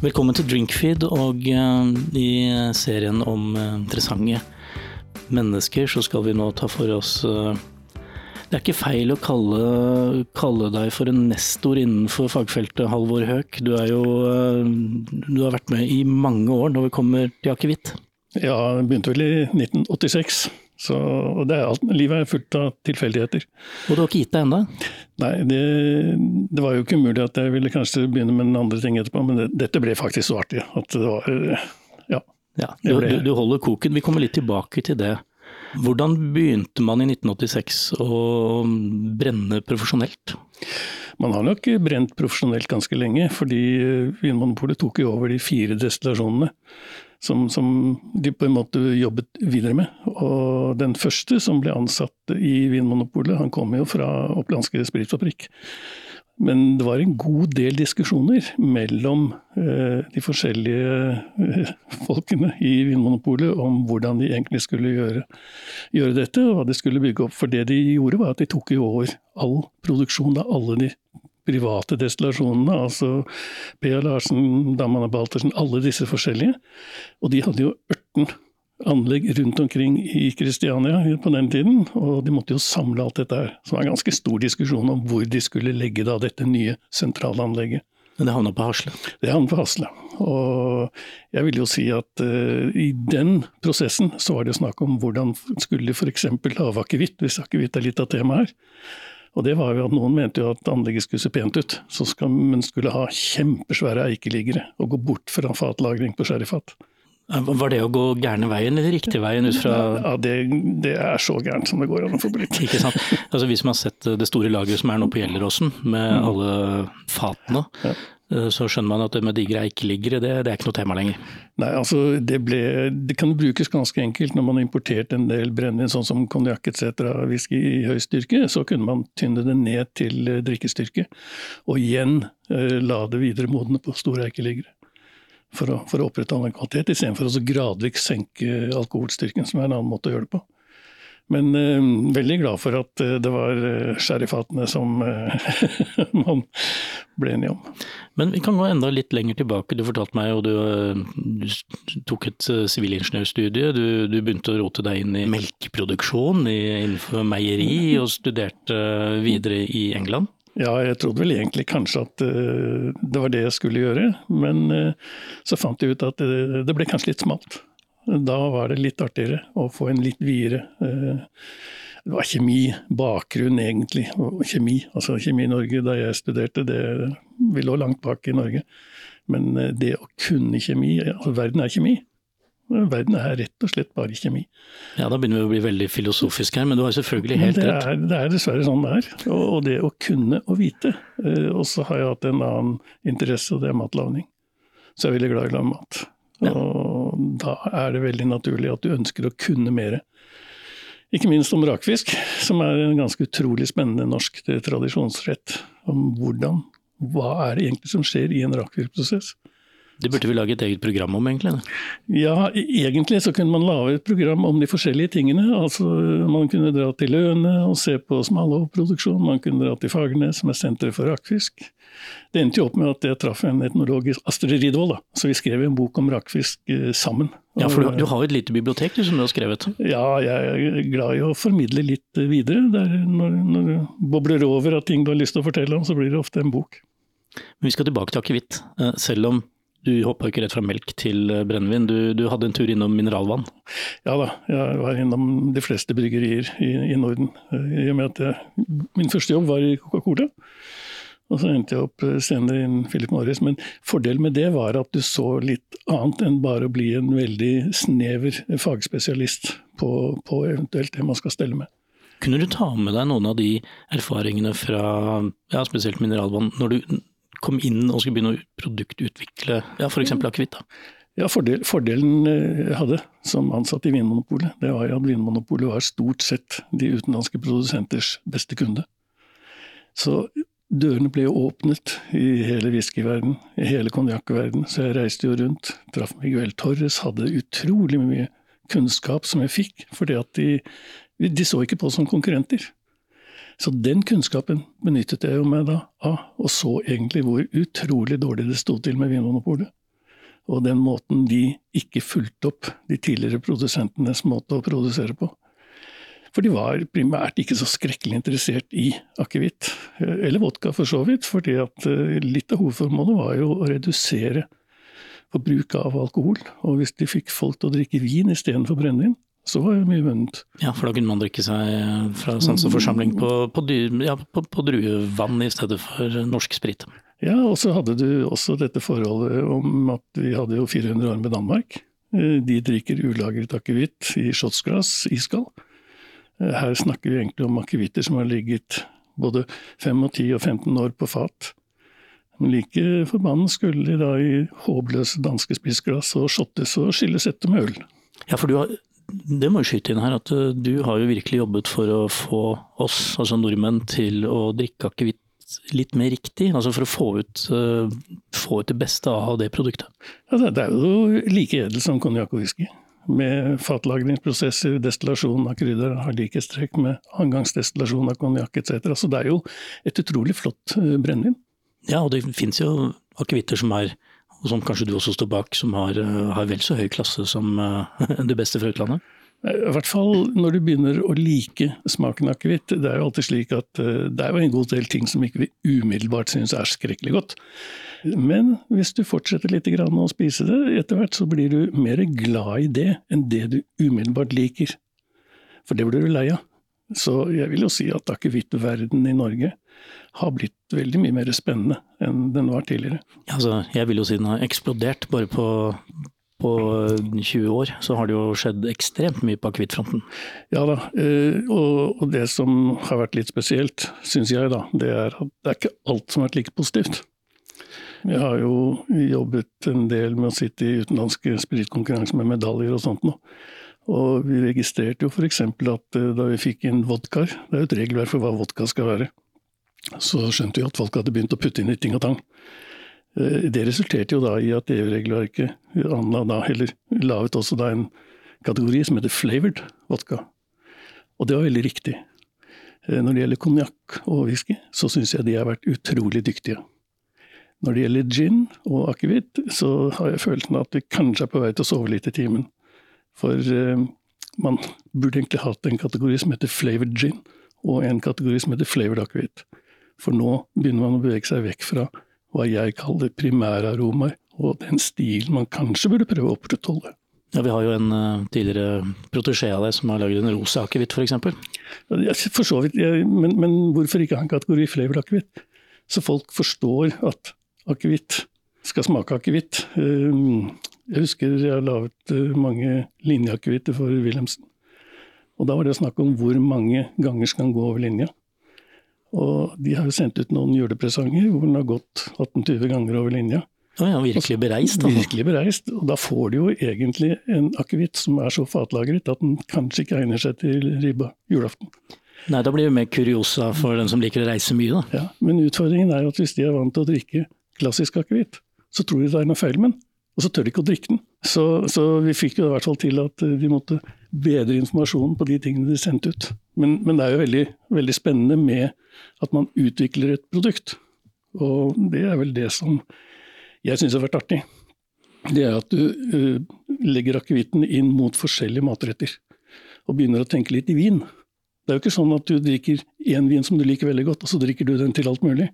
Velkommen til Drinkfeed og uh, i serien om uh, interessante mennesker så skal vi nå ta for oss uh, Det er ikke feil å kalle, kalle, deg for en nestor innenfor fagfeltet, Halvor Høek. Du, jo, du har vært med i mange år når vi kommer til akevitt. Ja, det begynte vel i 1986. Så, og det er alt, Livet er fullt av tilfeldigheter. Og du har ikke gitt deg ennå? Nei, det, det, var jo ikke umulig at jeg ville kanskje begynne med en andre ting etterpå, men det, dette ble faktisk så artig at det var Ja. ja du, ble, du, holder koken. Vi kommer litt tilbake til det. Hvordan begynte man i 1986 å brenne profesjonelt? Man har nok brent profesjonelt ganske lenge, fordi Vinmonopolet tok jo over de fire destillasjonene som, som, de på en måte jobbet videre med. Og den første som ble ansatt i Vinmonopolet, han kom jo fra Opplandske Spritfabrikk. Men det var en god del diskusjoner mellom eh, de forskjellige eh, folkene i Vinmonopolet om hvordan de egentlig skulle gjøre, gjøre, dette, og hva de skulle bygge opp. For det de gjorde, var at de tok over all produksjon av alle de private destillasjonene, altså P.A. Larsen, Damana Baltersen, alle disse forskjellige. Og de hadde jo ørten anlegg rundt omkring i Kristiania på den tiden, og de måtte jo samle alt dette her. Så det var en ganske stor diskusjon om hvor de skulle legge da dette nye sentralanlegget. Men det havna på Hasle? Det havna på Hasle. Og jeg vil jo si at uh, i den prosessen så var det snakk om hvordan skulle f.eks. lage akevitt, hvis akevitt er litt av temaet her. Og det var jo at Noen mente jo at anlegget skulle se pent ut, så skal, men skulle ha kjempesvære eikeliggere og gå bort fra fatlagring på sherryfat. Var det å gå gærne veien eller riktig veien ut fra Ja, det, det, er så gærent som det går an å få blitt. Ikke sant. Altså, hvis man har sett det store lageret som er nå på Gjelleråsen, med mm. alle fatene, ja. Eh, så skjønner man at det med digre eikeliggere, det, det, er ikke noe tema lenger. Nei, altså det, ble, det kan brukes ganske enkelt når man har importert en del brennevin, sånn som konjakk etc., whisky i høy styrke. Så kunne man tynne det ned til eh, drikkestyrke, og igjen eh, la det videre modne på store eikeliggere. For å, for å opprettholde en kvalitet, istedenfor å gradvis senke alkoholstyrken, som er en annen måte å gjøre det på. Men eh, veldig glad for at uh, det var uh, sherryfatene som man ble enige om. Men vi kan gå enda litt lenger tilbake. Du fortalte meg jo du, du tok et sivilingeniørstudie. Du, du, begynte å rote deg inn i melkeproduksjon i, innenfor meieri, og studerte videre i England. Ja, jeg trodde vel egentlig kanskje at det var det jeg skulle gjøre, men så fant jeg ut at det, det ble kanskje litt smalt. Da var det litt artigere å få en litt videre eh, Det var kjemi, bakgrunn egentlig. Kjemi, altså kjemi i Norge da jeg studerte, det, vi lå langt bak i Norge. Men eh, det å kunne kjemi altså Verden er kjemi. Verden er rett og slett bare kjemi. Ja, Da begynner vi å bli veldig filosofiske her, men du har selvfølgelig helt det er, rett. Det er dessverre sånn det er. Og, og det å kunne og vite. Og så har jeg hatt en annen interesse, og det er matlaging. Så jeg er veldig glad i å lage mat. Ja. Og da er det veldig naturlig at du ønsker å kunne mer. Ikke minst om rakfisk, som er en ganske utrolig spennende norsk tradisjonsrett. Om hvordan, hva er det egentlig som skjer i en rakfiskprosess. Det burde vi lage et eget program om, egentlig? Ja, egentlig så kunne man lage et program om de forskjellige tingene. Altså, Man kunne dra til Løne og se på smalahove Man kunne dra til Fagernes, som er senteret for rakfisk. Det endte jo opp med at jeg traff en etnolog, Astrid Ridvold. Så vi skrev en bok om rakfisk eh, sammen. Ja, for du, du har jo et lite bibliotek du, som du har skrevet? Ja, jeg er glad i å formidle litt videre. når, når det bobler over av ting du har lyst til å fortelle om, så blir det ofte en bok. Men vi skal tilbake til akevitt. Eh, selv om du hoppa ikke rett fra melk til eh, brennevin, du, du, hadde en tur innom mineralvann? Ja da, jeg var innom de fleste bryggerier i, i Norden. I og med at jeg, min første jobb var i Coca-Cola. Og så endte jeg opp eh, senere innen Philip Morris. Men fordelen med det var at du så litt annet enn bare å bli en veldig snever fagspesialist på, på eventuelt det man skal stelle med. Kunne du ta med deg noen av de erfaringene fra ja, spesielt mineralvann, når du kom inn og skulle begynne å produktutvikle ja, f.eks. akevitt? Ja, fordel, Fordelen eh, jeg hadde som ansatt i Vinmonopolet, det var at Vinmonopolet var stort sett de utenlandske produsenters beste kunde. Så Dørene ble åpnet i hele whiskyverdenen, i hele konjakkverdenen. så jeg reiste jo rundt. Traff Miguel Torres, hadde utrolig mye kunnskap som jeg fikk, fordi de, de så ikke på oss som konkurrenter. Så den kunnskapen benyttet jeg jo meg da av, og så egentlig hvor utrolig dårlig det sto til med Vinmonopolet. Og den måten de ikke fulgte opp de tidligere produsentenes måte å produsere på. For de var primært ikke så skrekkelig interessert i akevitt, eller vodka for så vidt. fordi eh, litt av hovedformålet var jo å redusere forbruk av alkohol. Og hvis de fikk folk til å drikke vin istedenfor brennevin, så var det mye vunnet. Ja, for da kunne man drikke seg fra sans og forsamling på, på, ja, på, på druevann i stedet for norsk sprit. Ja, og så hadde du også dette forholdet om at vi hadde jo 400 år med Danmark. Eh, de drikker ulagret akevitt i shotsglass, iskald. Eh, her snakker vi egentlig om akevitter som har ligget både 5, og 10 og 15 år på fat. Men like forbannet skulle de da i håpløse danske spissglass og shottes og skilles etter med øl. Ja, for du har, det må jo skyte inn her at eh, du har jo virkelig jobbet for å få oss, altså nordmenn, til å drikke akevitt litt mer riktig? Altså for å få ut, uh, få ut det beste av det produktet? Ja, det er jo like edelt som konjakk og whisky. Med fatlagringsprosesser, destillasjon av krydder har likhetstrekk med angangsdestillasjon av konjakk etc. Så det er jo et utrolig flott uh, brennevin. Ja, og det finnes jo akevitter som er og som kanskje du også står bak, som har, uh, har vel så høy klasse som det beste fra utlandet? I hvert fall når du begynner å like smaken av akevitt. Det er jo alltid slik at uh, det er jo en god del ting som ikke vi umiddelbart synes er skrekkelig godt. Men hvis du fortsetter litt å spise det, etter hvert så blir du mer glad i det enn det du umiddelbart liker. For det blir du lei av. Så jeg vil jo si at akevittverdenen i Norge har blitt veldig mye mer spennende enn den var tidligere. Altså, jeg vil jo si den har eksplodert bare på på 20 år så har det jo skjedd ekstremt mye på akevittfronten. Ja da, eh, og det som har vært litt spesielt, syns jeg, da, det er at det er ikke alt som har vært like positivt. Jeg har jo jobbet en del med å sitte i utenlandske spritkonkurranser med medaljer og sånt nå. Og vi registrerte jo f.eks. at eh, da vi fikk inn vodkaer, det er jo et regelverk for hva vodka skal være, så skjønte vi at folk hadde begynt å putte inn i ting og tang. Eh, det resulterte jo da i at EU-regelverket heller laget også da en kategori som heter flavored vodka. Og det var veldig riktig. Eh, når det gjelder konjakk og whisky, så syns jeg de har vært utrolig dyktige. Når det gjelder gin og akevitt, så har jeg følelsen av at vi kanskje er på vei til å sove litt i timen. For eh, man burde egentlig hatt en kategori som heter flavored gin, og en kategori som heter flavored akevitt. For nå begynner man å bevege seg vekk fra hva jeg kaller primæraromaer, og den stilen man kanskje burde prøve å opprettholde. Ja, Vi har jo en uh, tidligere protesjé av deg som har laget en rosa akevitt f.eks. Ja, for så vidt, jeg, men, men, hvorfor ikke ha en kategori flavored akevitt? Så folk forstår at akevitt skal smake akevitt. Uh, jeg husker jeg har laget uh, mange linjeakevitter for Wilhelmsen. Og da var det snakk om hvor mange ganger skal han gå over linja. Og de har jo sendt ut noen julepresanger hvor den har gått 18-20 ganger over linja. Oh ja, virkelig bereist? da. Virkelig bereist. Og da får du jo egentlig en akevitt som er så fatlagret at den kanskje ikke egner seg til ribba julaften. Nei, da blir det mer kuriosa for den som liker å reise mye, da. Ja, Men utfordringen er at hvis de er vant til å drikke klassisk akevitt, så tror de det er noe feil med den. Og så tør de ikke å drikke den. Så, så vi fikk jo i hvert fall til at de måtte bedre informasjonen på de tingene de sendte ut. Men, men det er jo veldig, veldig, spennende med at man utvikler et produkt. Og det er vel det som jeg syns har vært artig. Det er at du uh, legger akevitten inn mot forskjellige matretter. Og begynner å tenke litt i vin. Det er jo ikke sånn at du drikker én vin som du liker veldig godt, og så drikker du den til alt mulig.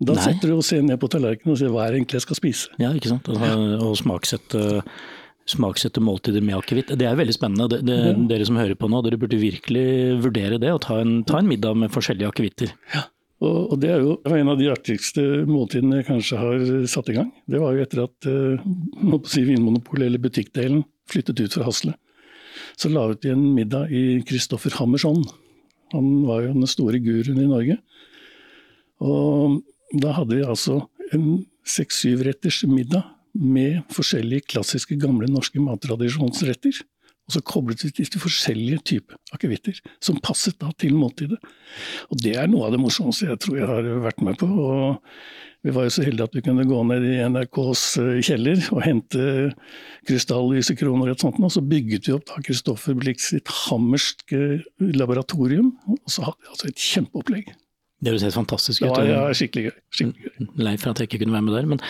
Da Nei. setter du og ser ned på tallerkenen og ser hva er egentlig jeg skal spise. Ja, ikke sant. Og, og smaksette smaksette måltider med akevitt. Det er veldig spennende. Det, det, ja. Dere som hører på nå, dere burde virkelig vurdere det. Og ta en, ta en middag med forskjellige akevitter. Ja. Og, det er jo en av de artigste måltidene jeg kanskje har satt i gang. Det var jo etter at uh, si Vinmonopolet, eller butikkdelen, flyttet ut fra Hasle. Så laget de en middag i Christoffer Hammersson. Han var jo den store guruen i Norge. Og da hadde vi altså en seks-syv retters middag med forskjellige klassiske, gamle norske mattradisjonsretter. Og så koblet vi til forskjellige typer akevitter, som passet da til måltidet. Og det er noe av det morsomste jeg tror jeg har vært med på. og vi var jo så heldige at vi kunne gå ned i NRKs eh, kjeller og hente krystalllyse kroner og et sånt, og så bygget vi opp da Kristoffer Blix sitt hammerske laboratorium. Og så hadde vi altså et kjempeopplegg. Det høres helt fantastisk ut. Ja, ja, skikkelig gøy. Skikkelig gøy. Lei for at jeg ikke kunne være med der. Men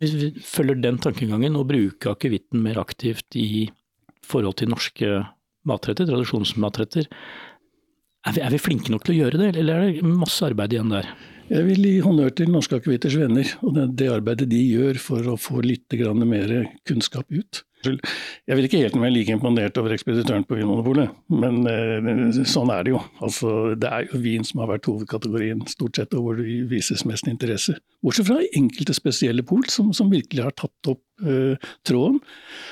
hvis vi følger den tankegangen og bruker akevitten mer aktivt i forhold til norske matretter, tradisjonsmatretter, er vi, er vi flinke nok til å gjøre det, eller er det masse arbeid igjen der? Jeg vil gi honnør til Norske Akevitters venner og det, det, arbeidet de gjør for å få litt mer kunnskap ut. Jeg vil ikke helt være like imponert over ekspeditøren på Vinmonopolet, men eh, sånn er det jo. Altså, det er jo vin som har vært hovedkategorien stort sett, og hvor det vises mest interesse. Bortsett fra enkelte spesielle pol som, som virkelig har tatt opp eh, tråden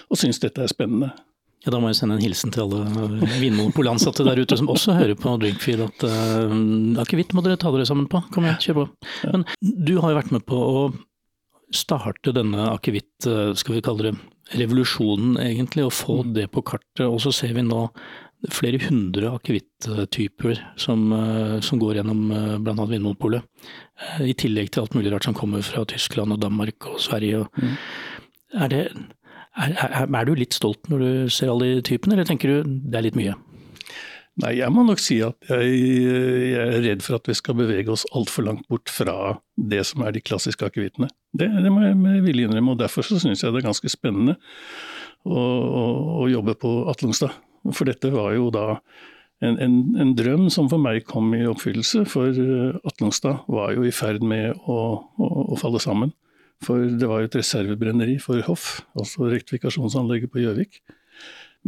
og syns dette er spennende. Ja, Da må jeg sende en hilsen til alle Vinmonopol-ansatte der ute som også hører på Drinkfeed at uh, akevitt må dere ta dere sammen på. Kom igjen, kjør på. Men du har jo vært med på å starte denne akevitt, eh, skal vi kalle det revolusjonen egentlig, og få mm. det på kartet. Og så ser vi nå flere hundre akevitttyper som, eh, som går gjennom eh, bl.a. Vinmonopolet. I tillegg til alt mulig rart som kommer fra Tyskland og Danmark og Sverige. Mm. Er, det, er, er, er, du litt stolt når du ser alle de typene, eller tenker du det er litt mye? Nei, jeg må nok si at jeg, jeg er redd for at vi skal bevege oss altfor langt bort fra det som er de klassiske akevittene. Det, det, må jeg med vilje innrømme, og derfor så syns jeg det er ganske spennende å, å, å jobbe på Atlungstad. For dette var jo da en, en, en, drøm som for meg kom i oppfyllelse, for eh, Atlungstad var jo i ferd med å, å, å falle sammen. For det var jo et reservebrenneri for hoff, altså rektifikasjonsanlegget på Gjøvik.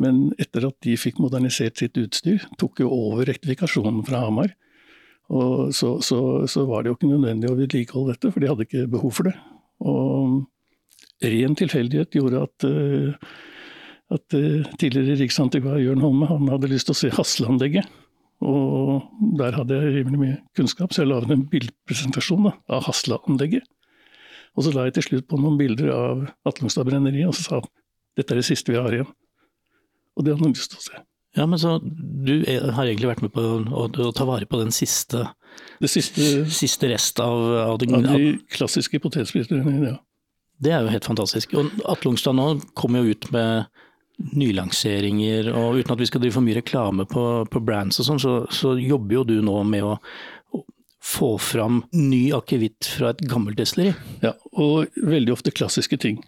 Men etter at de fikk modernisert sitt utstyr, tok jo over rektifikasjonen fra Hamar. Og så, så, så, var det jo ikke nødvendig å vedlikeholde dette, for de hadde ikke behov for det. Og ren tilfeldighet gjorde at, eh, at eh, tidligere riksantikvar Jørn Holme han hadde lyst til å se Hasleanlegget. Og der hadde jeg rimelig mye kunnskap, så jeg laget en bildpresentasjon da, av Hasleanlegget. Og så la jeg til slutt på noen bilder av Atlungstad brenneri, og så sa han dette er det siste vi har igjen. Og det hadde han lyst til å se. Ja, men så du har egentlig vært med på å, å ta vare på den siste, siste, siste rest av, av, den, av de klassiske potetspiserne, ja. Det er jo helt fantastisk. Og Atle Ungstad nå kommer jo ut med nylanseringer, og uten at vi skal drive for mye reklame på, på brands og sånn, så, så, jobber jo du nå med å, å få fram ny akevitt fra et gammelt destilleri. Ja, og veldig ofte klassiske ting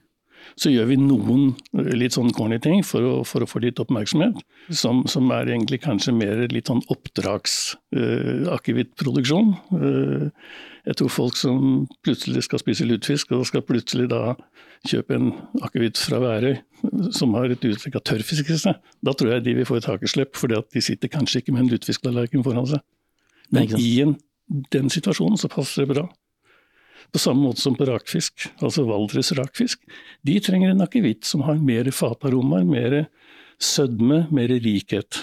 så gjør vi noen litt sånn corny ting for å, for å få litt oppmerksomhet, som, som, er egentlig kanskje mer litt sånn oppdragsakevittproduksjon. Uh, uh, jeg tror folk som plutselig skal spise lutefisk, og skal plutselig da kjøpe en akevitt fra Værøy som har et uttrekk av tørrfisk i seg, da tror jeg de vil få et hakeslepp, fordi at de sitter kanskje ikke med en lutefisktallerken foran seg. Men i en, den situasjonen så passer det bra. På samme måte som på rakfisk, altså Valdres rakfisk. De trenger en akevitt som har mer fataromaer, mer sødme, mer rikhet.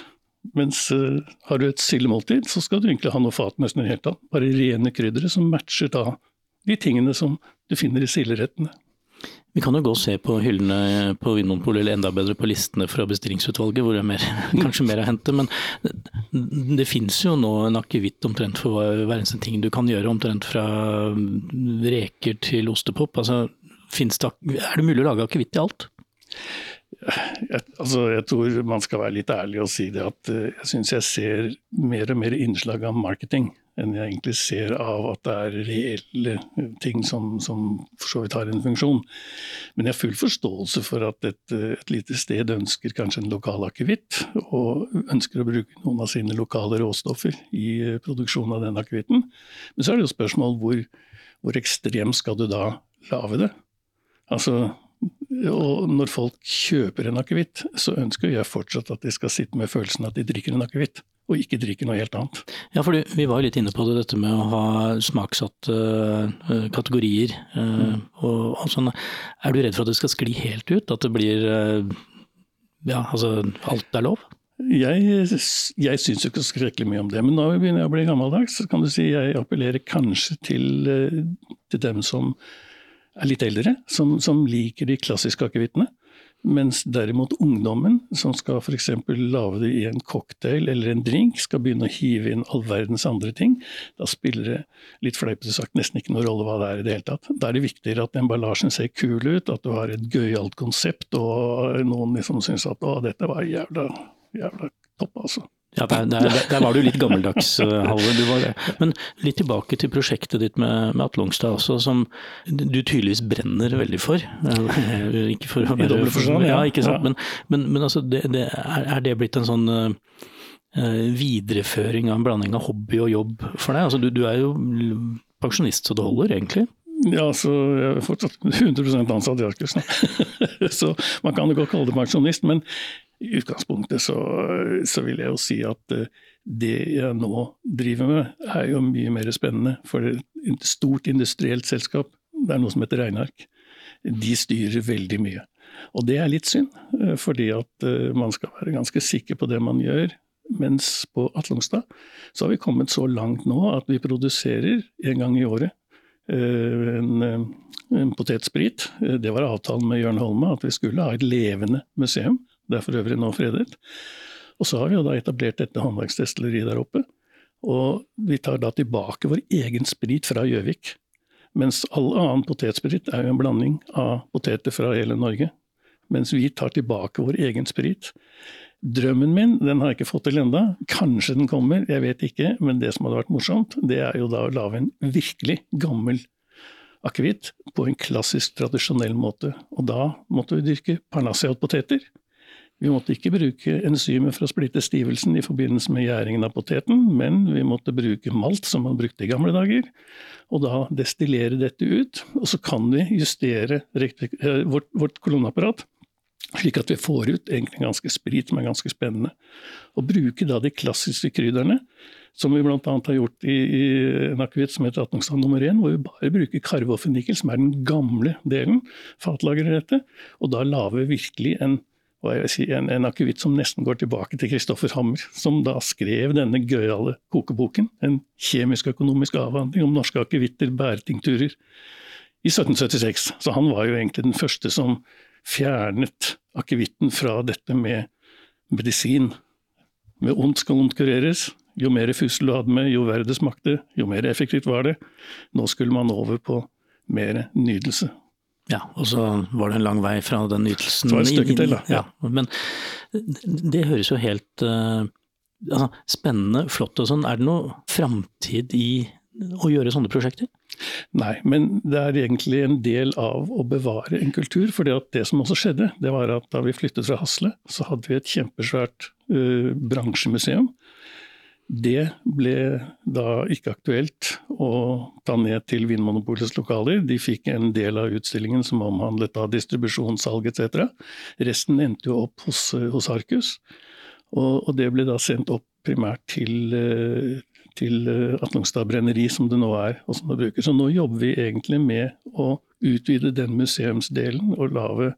Mens uh, har du et sildemåltid, så skal du egentlig ha noe fat nesten i det hele tatt. Bare rene kryddere som matcher da de tingene som du finner i silderettene. Vi kan jo gå og se på hyllene på Vinmonopolet, eller enda bedre på listene fra bestillingsutvalget, hvor det er mer, kanskje mer å hente. Men det, det finnes jo nå en akevitt omtrent for hver, eneste ting du kan gjøre, omtrent fra reker til ostepop. Altså, det, er det mulig å lage akevitt i alt? Jeg, altså, jeg tror man skal være litt ærlig og si det at eh, jeg syns jeg ser mer og mer innslag av marketing enn jeg egentlig ser av at det er reelle ting som, som for så vidt har en funksjon. Men jeg har full forståelse for at et, et lite sted ønsker kanskje en lokal akevitt, og ønsker å bruke noen av sine lokale råstoffer i produksjonen av den akevitten. Men så er det jo spørsmål hvor, hvor ekstremt skal du da lage det? Altså, og når folk kjøper en akevitt, så ønsker jeg fortsatt at de skal sitte med følelsen at de drikker en akevitt og ikke drikke noe helt annet. Ja, for Vi var jo litt inne på det, dette med å ha smaksatte uh, kategorier. Uh, mm. og, og sånn. Er du redd for at det skal skli helt ut? At det blir uh, ja, altså alt er lov? Jeg, jeg syns ikke så skrekkelig mye om det, men nå begynner jeg å bli gammeldags. Så kan du si jeg appellerer kanskje til, til dem som er litt eldre, som, som liker de klassiske akevittene. Mens derimot ungdommen, som skal f.eks. lage det i en cocktail eller en drink, skal begynne å hive inn all verdens andre ting, da spiller det litt fleipete sagt nesten ikke noen rolle hva det er i det hele tatt. Da er det viktigere at emballasjen ser kul ut, at du har et gøyalt konsept, og noen liksom syns at å, dette var jævla, jævla topp, altså. Ja, der, der, der, var du litt gammeldags, eh, Du var det. Men litt tilbake til prosjektet ditt med, med Atle Longstad også, som du tydeligvis brenner veldig for. Ikke for å være forstand, ja. ikke sant? Ja. Men, men, men altså, det, det, er, det blitt en sånn uh, videreføring av en blanding av hobby og jobb for deg? Altså, du, du er jo pensjonist så det holder, egentlig? Ja, så jeg er fortsatt 100 ansatt i Arcus. så man kan jo godt kalle det pensjonist, men i utgangspunktet så, så, vil jeg jo si at eh, det jeg nå driver med, er jo mye mer spennende. For et stort industrielt selskap, det er noe som heter regneark, de styrer veldig mye. Og det er litt synd, eh, fordi at eh, man skal være ganske sikker på det man gjør. Mens på Atlungstad så har vi kommet så langt nå at vi produserer en gang i året en, en potetsprit. Det var avtalen med Jørn Holme, at vi skulle ha et levende museum. Det er for øvrig nå fredet. Og så har vi jo da etablert dette håndverksdestilleriet der oppe. Og vi tar da tilbake vår egen sprit fra Gjøvik. Mens all annen potetsprit er jo en blanding av poteter fra hele Norge. Mens vi tar tilbake vår egen sprit. Drømmen min den har jeg ikke fått til enda. Kanskje den kommer, jeg vet ikke. Men det som hadde vært morsomt, det er jo da å lage en virkelig gammel akevitt på en klassisk, tradisjonell måte. Og da måtte vi dyrke parnassia-poteter. Vi måtte ikke bruke enzymer for å splitte stivelsen i forbindelse med gjæringen av poteten, men vi måtte bruke malt, som man brukte i gamle dager, og da destillere dette ut. Og så kan vi justere eh, vårt, vårt kolonneapparat slik at vi får ut egentlig ganske sprit som er ganske spennende. Og bruke da de klassiske krydderne, som vi bl.a. har gjort i, i en akevitt som heter Atnokstad nummer 1, hvor vi bare bruker karvoffenikkel, som er den gamle delen, fatlagrer dette, og da lager vi virkelig en si, en, en akevitt som nesten går tilbake til Kristoffer Hammer, som da skrev denne gøyale kokeboken, en kjemisk-økonomisk avhandling om norske akevitter, bæretinkturer, i 1776. Så han var jo egentlig den første som fjernet akevitten fra dette med medisin. Med ondt skal ondt kureres. Jo mer fussel du hadde med, jo verre det smakte, jo mer effektivt var det. Nå skulle man over på mer nydelse. Ja, og så var det en lang vei fra den ytelsen. Så var det et stykke til, da. Ja. Men det høres jo helt uh, altså, spennende, flott og sånn. Er det noe framtid i å gjøre sånne prosjekter? Nei, men det er egentlig en del av å bevare en kultur. For det som også skjedde, det var at da vi flyttet fra Hasle, så hadde vi et kjempesvært uh, bransjemuseum det ble da ikke aktuelt å ta ned til Vinmonopolets lokaler. De fikk en del av utstillingen som omhandlet da distribusjon, salg etc. Resten endte jo opp hos, hos Arcus, og, og, det ble da sendt opp primært til, eh, til eh, Atlungstad brenneri, som det nå er, og som det bruker. Så nå jobber vi egentlig med å utvide den museumsdelen og lage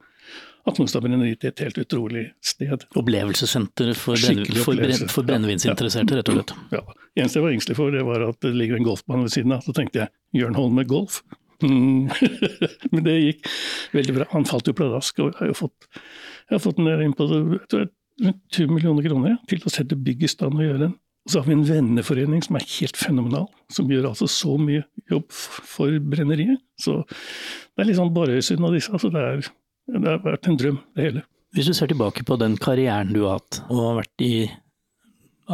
Atlungstad brenneri til et helt utrolig sted. Opplevelsessenter for, brenn, for, brenne, for brennevinsinteresserte, rett og slett. Ja. Det eneste jeg var engstelig for, det var at det ligger en golfbane ved siden av. Så tenkte jeg Jørn Holm med golf. Mm. Men det gikk veldig bra. Han falt jo pladask, og jeg har jo fått, jeg har fått den inn på tror 20 millioner kroner til å sette bygg i stand og gjøre den. Og så har vi en venneforening som er helt fenomenal, som gjør altså så mye jobb for brenneriet. Så det er litt sånn Borøysund og disse. altså det er det har vært en drøm, det hele. Hvis du ser tilbake på den karrieren du har hatt, og har vært i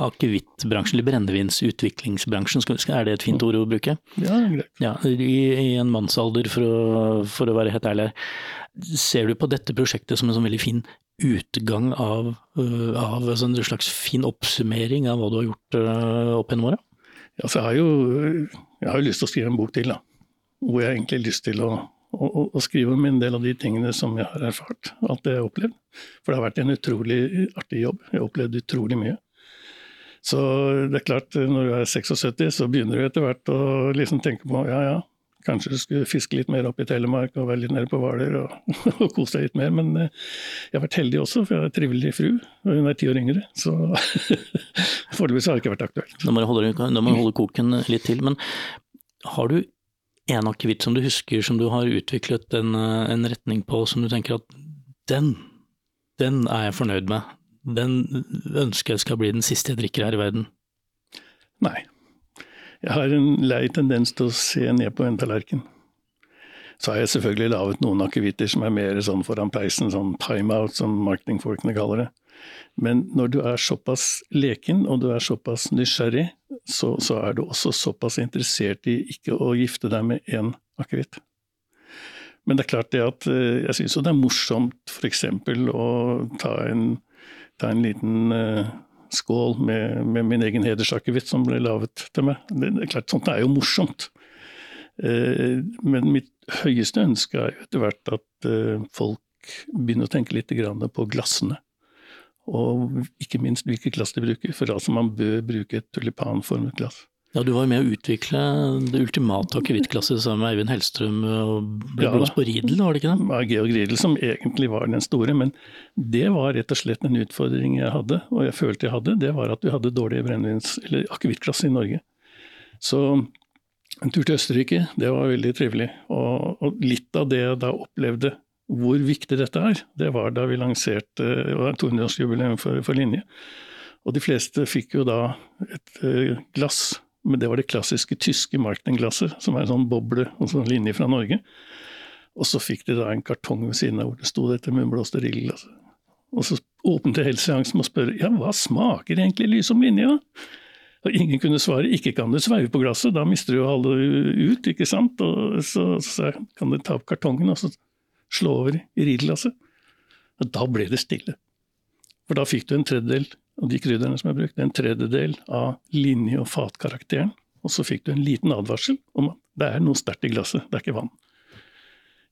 akevittbransjen, eller brennevinsutviklingsbransjen, er det et fint ord å bruke? Ja, greit. Ja, i, I en mannsalder, for å, for å være helt ærlig. Ser du på dette prosjektet som en sånn veldig fin utgang av, øh, av altså en slags fin oppsummering av hva du har gjort øh, opp gjennom åra? Ja, så jeg har jo jeg har lyst til å skrive en bok til, da. Hvor jeg egentlig har lyst til å og, og, skrive om en del av de tingene som jeg har erfart, alt det jeg har opplevd. For det har vært en utrolig artig jobb. Jeg har opplevd utrolig mye. Så det er klart, når du er 76, så begynner du etter hvert å liksom tenke på ja ja, kanskje du skulle fiske litt mer opp i Telemark og være litt nede på Hvaler og, og kose deg litt mer. Men eh, jeg har vært heldig også, for jeg har en trivelig fru, og hun er ti år yngre. Så foreløpig har det ikke vært aktuelt. Da må du holde, holde koken litt til. Men har du en akevitt som du husker som du har utviklet en, eh, en, retning på, som du tenker at den, den er jeg fornøyd med. Den ønsker jeg skal bli den siste jeg drikker her i verden. Nei. Jeg har en lei tendens til å se ned på en tallerken. Så har jeg selvfølgelig laget noen akevitter som er mer sånn foran peisen, sånn timeout, som marketingfolkene kaller det. Men når du er såpass leken og du er såpass nysgjerrig, så, så er du også såpass interessert i ikke å gifte deg med én akevitt. Men det er klart det at eh, jeg syns jo det er morsomt f.eks. å ta en, ta en liten uh, skål med, med, min egen hedersakevitt som ble laget til meg. Det, er klart, Sånt er jo morsomt. Uh, men mitt høyeste ønske er jo etter hvert at folk begynner å tenke litt på glassene. Og ikke minst hvilke glass de bruker, for altså man bør bruke et tulipanformet glass. Ja, Du var med å utvikle det ultimate akevittglasset sammen med Eivind Hellstrøm og ble ja, blåst på Riedel, var det ikke det? Ja, Georg Riedel som egentlig var den store, men det var rett og slett en utfordring jeg hadde, og jeg følte jeg hadde. Det var at vi hadde dårlige brennevins- eller akevittglass i Norge. Så en tur til Østerrike, det var veldig trivelig. Og, og litt av det jeg da opplevde hvor viktig dette er, det var da vi lanserte 200-årsjubileum for, for Linje. Og de fleste fikk jo da et uh, glass, men det var det klassiske tyske Markten-glasset, som er en sånn boble og sånn linje fra Norge. Og så fikk de da en kartong ved siden av hvor det sto dette munnblåste rillglasset. Og så åpnet jeg helseseansen med å spørre ja, hva smaker egentlig lysom linje, da? Og ingen kunne svare ikke kan du sveive på glasset, da mister du jo alle ut, ikke sant. Og så sa jeg kan du ta opp kartongen, og så slå over i ridderglasset. Da ble det stille. For da fikk du en tredjedel av de krydderne som er brukt, en tredjedel av linje- og fatkarakteren. Og så fikk du en liten advarsel om at det er noe sterkt i glasset, det er ikke vann.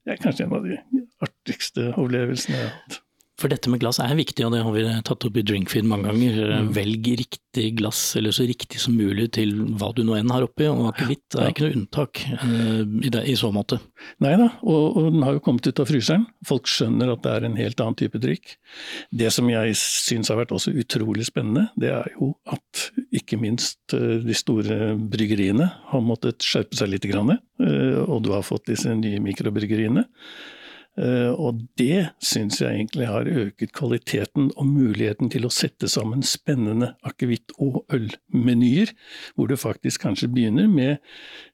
Det er kanskje en av de artigste opplevelsene jeg har hatt. For dette med glass er viktig, og det har vi tatt opp i Drinkfeed mange ganger. Mm. Velg riktig glass, eller så riktig som mulig til hva du nå enn har oppi, og akevitt er ikke noe unntak uh, i, det, i, så måte. Nei da, og, og, den har jo kommet ut av fryseren. Folk skjønner at det er en helt annen type drikk. Det som jeg syns har vært også utrolig spennende, det er jo at ikke minst uh, de store bryggeriene har måttet skjerpe seg litt, grann, og du har fått disse nye mikrobryggeriene. Eh, og det syns jeg egentlig har øket kvaliteten og muligheten til å sette sammen spennende akevitt- og ølmenyer, hvor du faktisk kanskje begynner med,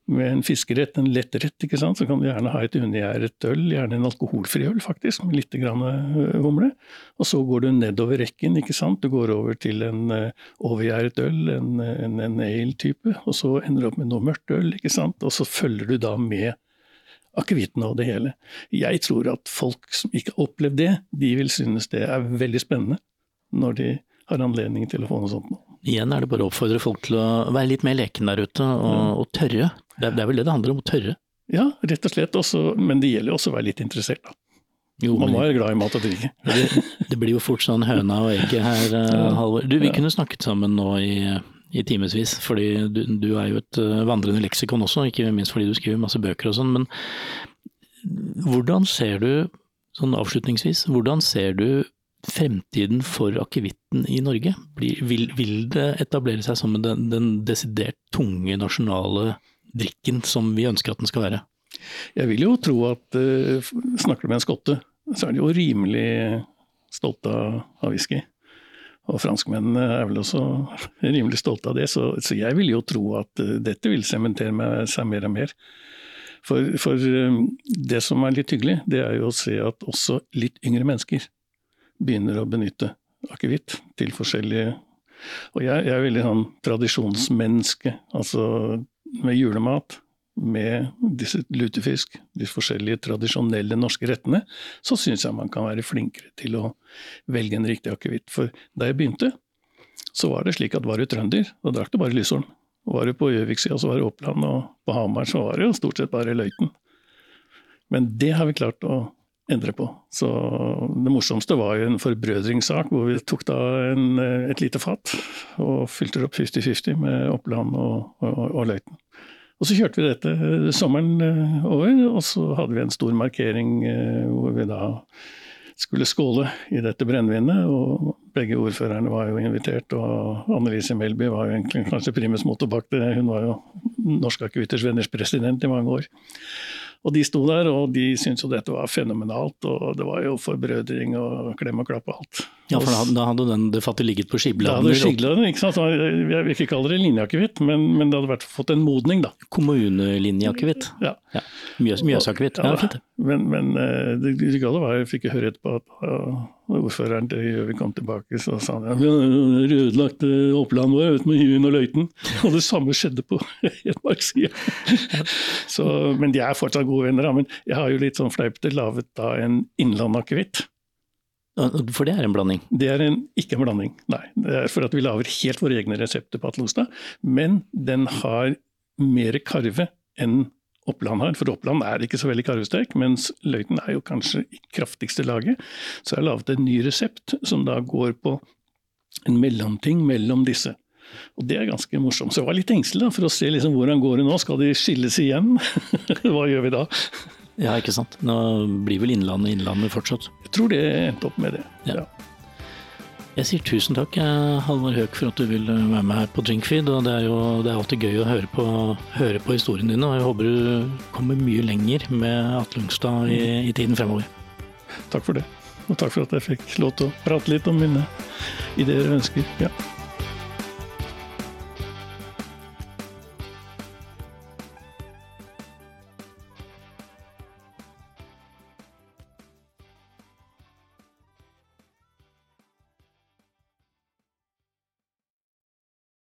med en fiskerett, en lettrett, ikke sant. Så kan du gjerne ha et undergjæret øl, gjerne en alkoholfri øl faktisk, med litt grann eh, humle. Og så går du nedover rekken, ikke sant. Du går over til en uh, overgjæret øl, en, en, en ale-type, og så ender du opp med noe mørkt øl, ikke sant. Og så følger du da med akevitten av det hele. Jeg tror at folk som ikke har opplevd det, de vil synes det er veldig spennende når de har anledning til å få noe sånt. Igjen er det bare å oppfordre folk til å være litt mer leken der ute, og, og tørre. Det er, det er, vel det det handler om, å tørre? Ja, rett og slett. Også, men det gjelder også å være litt interessert, da. Jo, Man må være glad i mat og drikke. Det, det, blir jo fort sånn høna og egget her, ja. Halvor. Du, vi ja. kunne snakket sammen nå i i timevis. Fordi du, du, er jo et eh, vandrende leksikon også, ikke minst fordi du skriver masse bøker og sånn. Men hvordan ser du, sånn avslutningsvis, hvordan ser du fremtiden for akevitten i Norge? Vil, vil, det etablere seg som den, den desidert tunge nasjonale drikken som vi ønsker at den skal være? Jeg vil jo tro at uh, snakker du med en skotte, så er de jo rimelig stolte av whisky. Og franskmennene er vel også rimelig stolte av det, så, så jeg vil jo tro at uh, dette vil sementere seg mer og mer. For, for um, det som er litt hyggelig, det er jo å se at også litt yngre mennesker begynner å benytte akevitt til forskjellige Og jeg, jeg er veldig sånn tradisjonsmenneske, altså med julemat med disse lutefisk, de forskjellige tradisjonelle norske rettene, så syns jeg man kan være flinkere til å velge en riktig akevitt. For da jeg begynte, så var det slik at var du trønder, da drakk du bare Lysholm. Var du på Gjøvik-sida, så var det Oppland, og på Hamar så var det jo stort sett bare Løiten. Men det har vi klart å endre på. Så det morsomste var jo en forbrødringssak hvor vi tok da en, et lite fat og fylte opp 50-50 med Oppland og, og, og Løiten. Og så kjørte vi dette eh, sommeren eh, over, og så hadde vi en stor markering eh, hvor vi da skulle skåle i dette brennevinet. Og begge ordførerne var jo invitert, og Annelise Melby var jo egentlig kanskje primus motor bak det. Hun var jo Norske Akevitters Venners president i mange år. Og de sto der, og de syntes jo dette var fenomenalt. Og det var jo forbrødring og klem og klapp og alt. Ja, for da hadde, da hadde den de facto ligget på Da hadde skigla den, ikke sant. Jeg vil ikke kalle det linjeakevitt, men, men det hadde vært fått en modning, da. Kommunelinjeakevitt. Ja. Ja. Mjøs, Mjøsakevitt. Ja, fint. Men, men eh, det det gale var, jeg fikk høre etterpå at ordføreren til Gjøvik kom tilbake, så sa han ja, vi har ødelagt uh, Oppland vår ut med Hyen og Løiten. Og det samme skjedde på Hedmarkssida. Så, men de er fortsatt gode venner. Men jeg har jo litt sånn fleipete laget da en innlandakevitt. For det er en blanding. Det er en, ikke en blanding, nei. Det er for at vi lager helt våre egne resepter på Atlostad. Men den har mer karve enn Oppland har. For Oppland er ikke så veldig karvesterk, mens Løiten er jo kanskje i kraftigste laget. Så jeg har laget en ny resept som da går på en mellomting mellom disse. Og Det er ganske morsomt. Så jeg var litt engstelig da, for å se liksom hvordan går det nå. Skal de skilles igjen? Hva gjør vi da? Ja, ikke sant. Nå blir vel Innlandet Innlandet fortsatt. Jeg tror det endte opp med det. Ja. Ja. Jeg sier tusen takk, eh, Halvor Høek, for at du vil eh, være med her på Drinkfeed. Og det er jo det er alltid gøy å høre på, høre på historien din, og jeg håper du kommer mye lenger med Atle Ungstad i, i tiden fremover. Takk for det. Og takk for at jeg fikk lov til å prate litt om mine ideer og ønsker. Ja.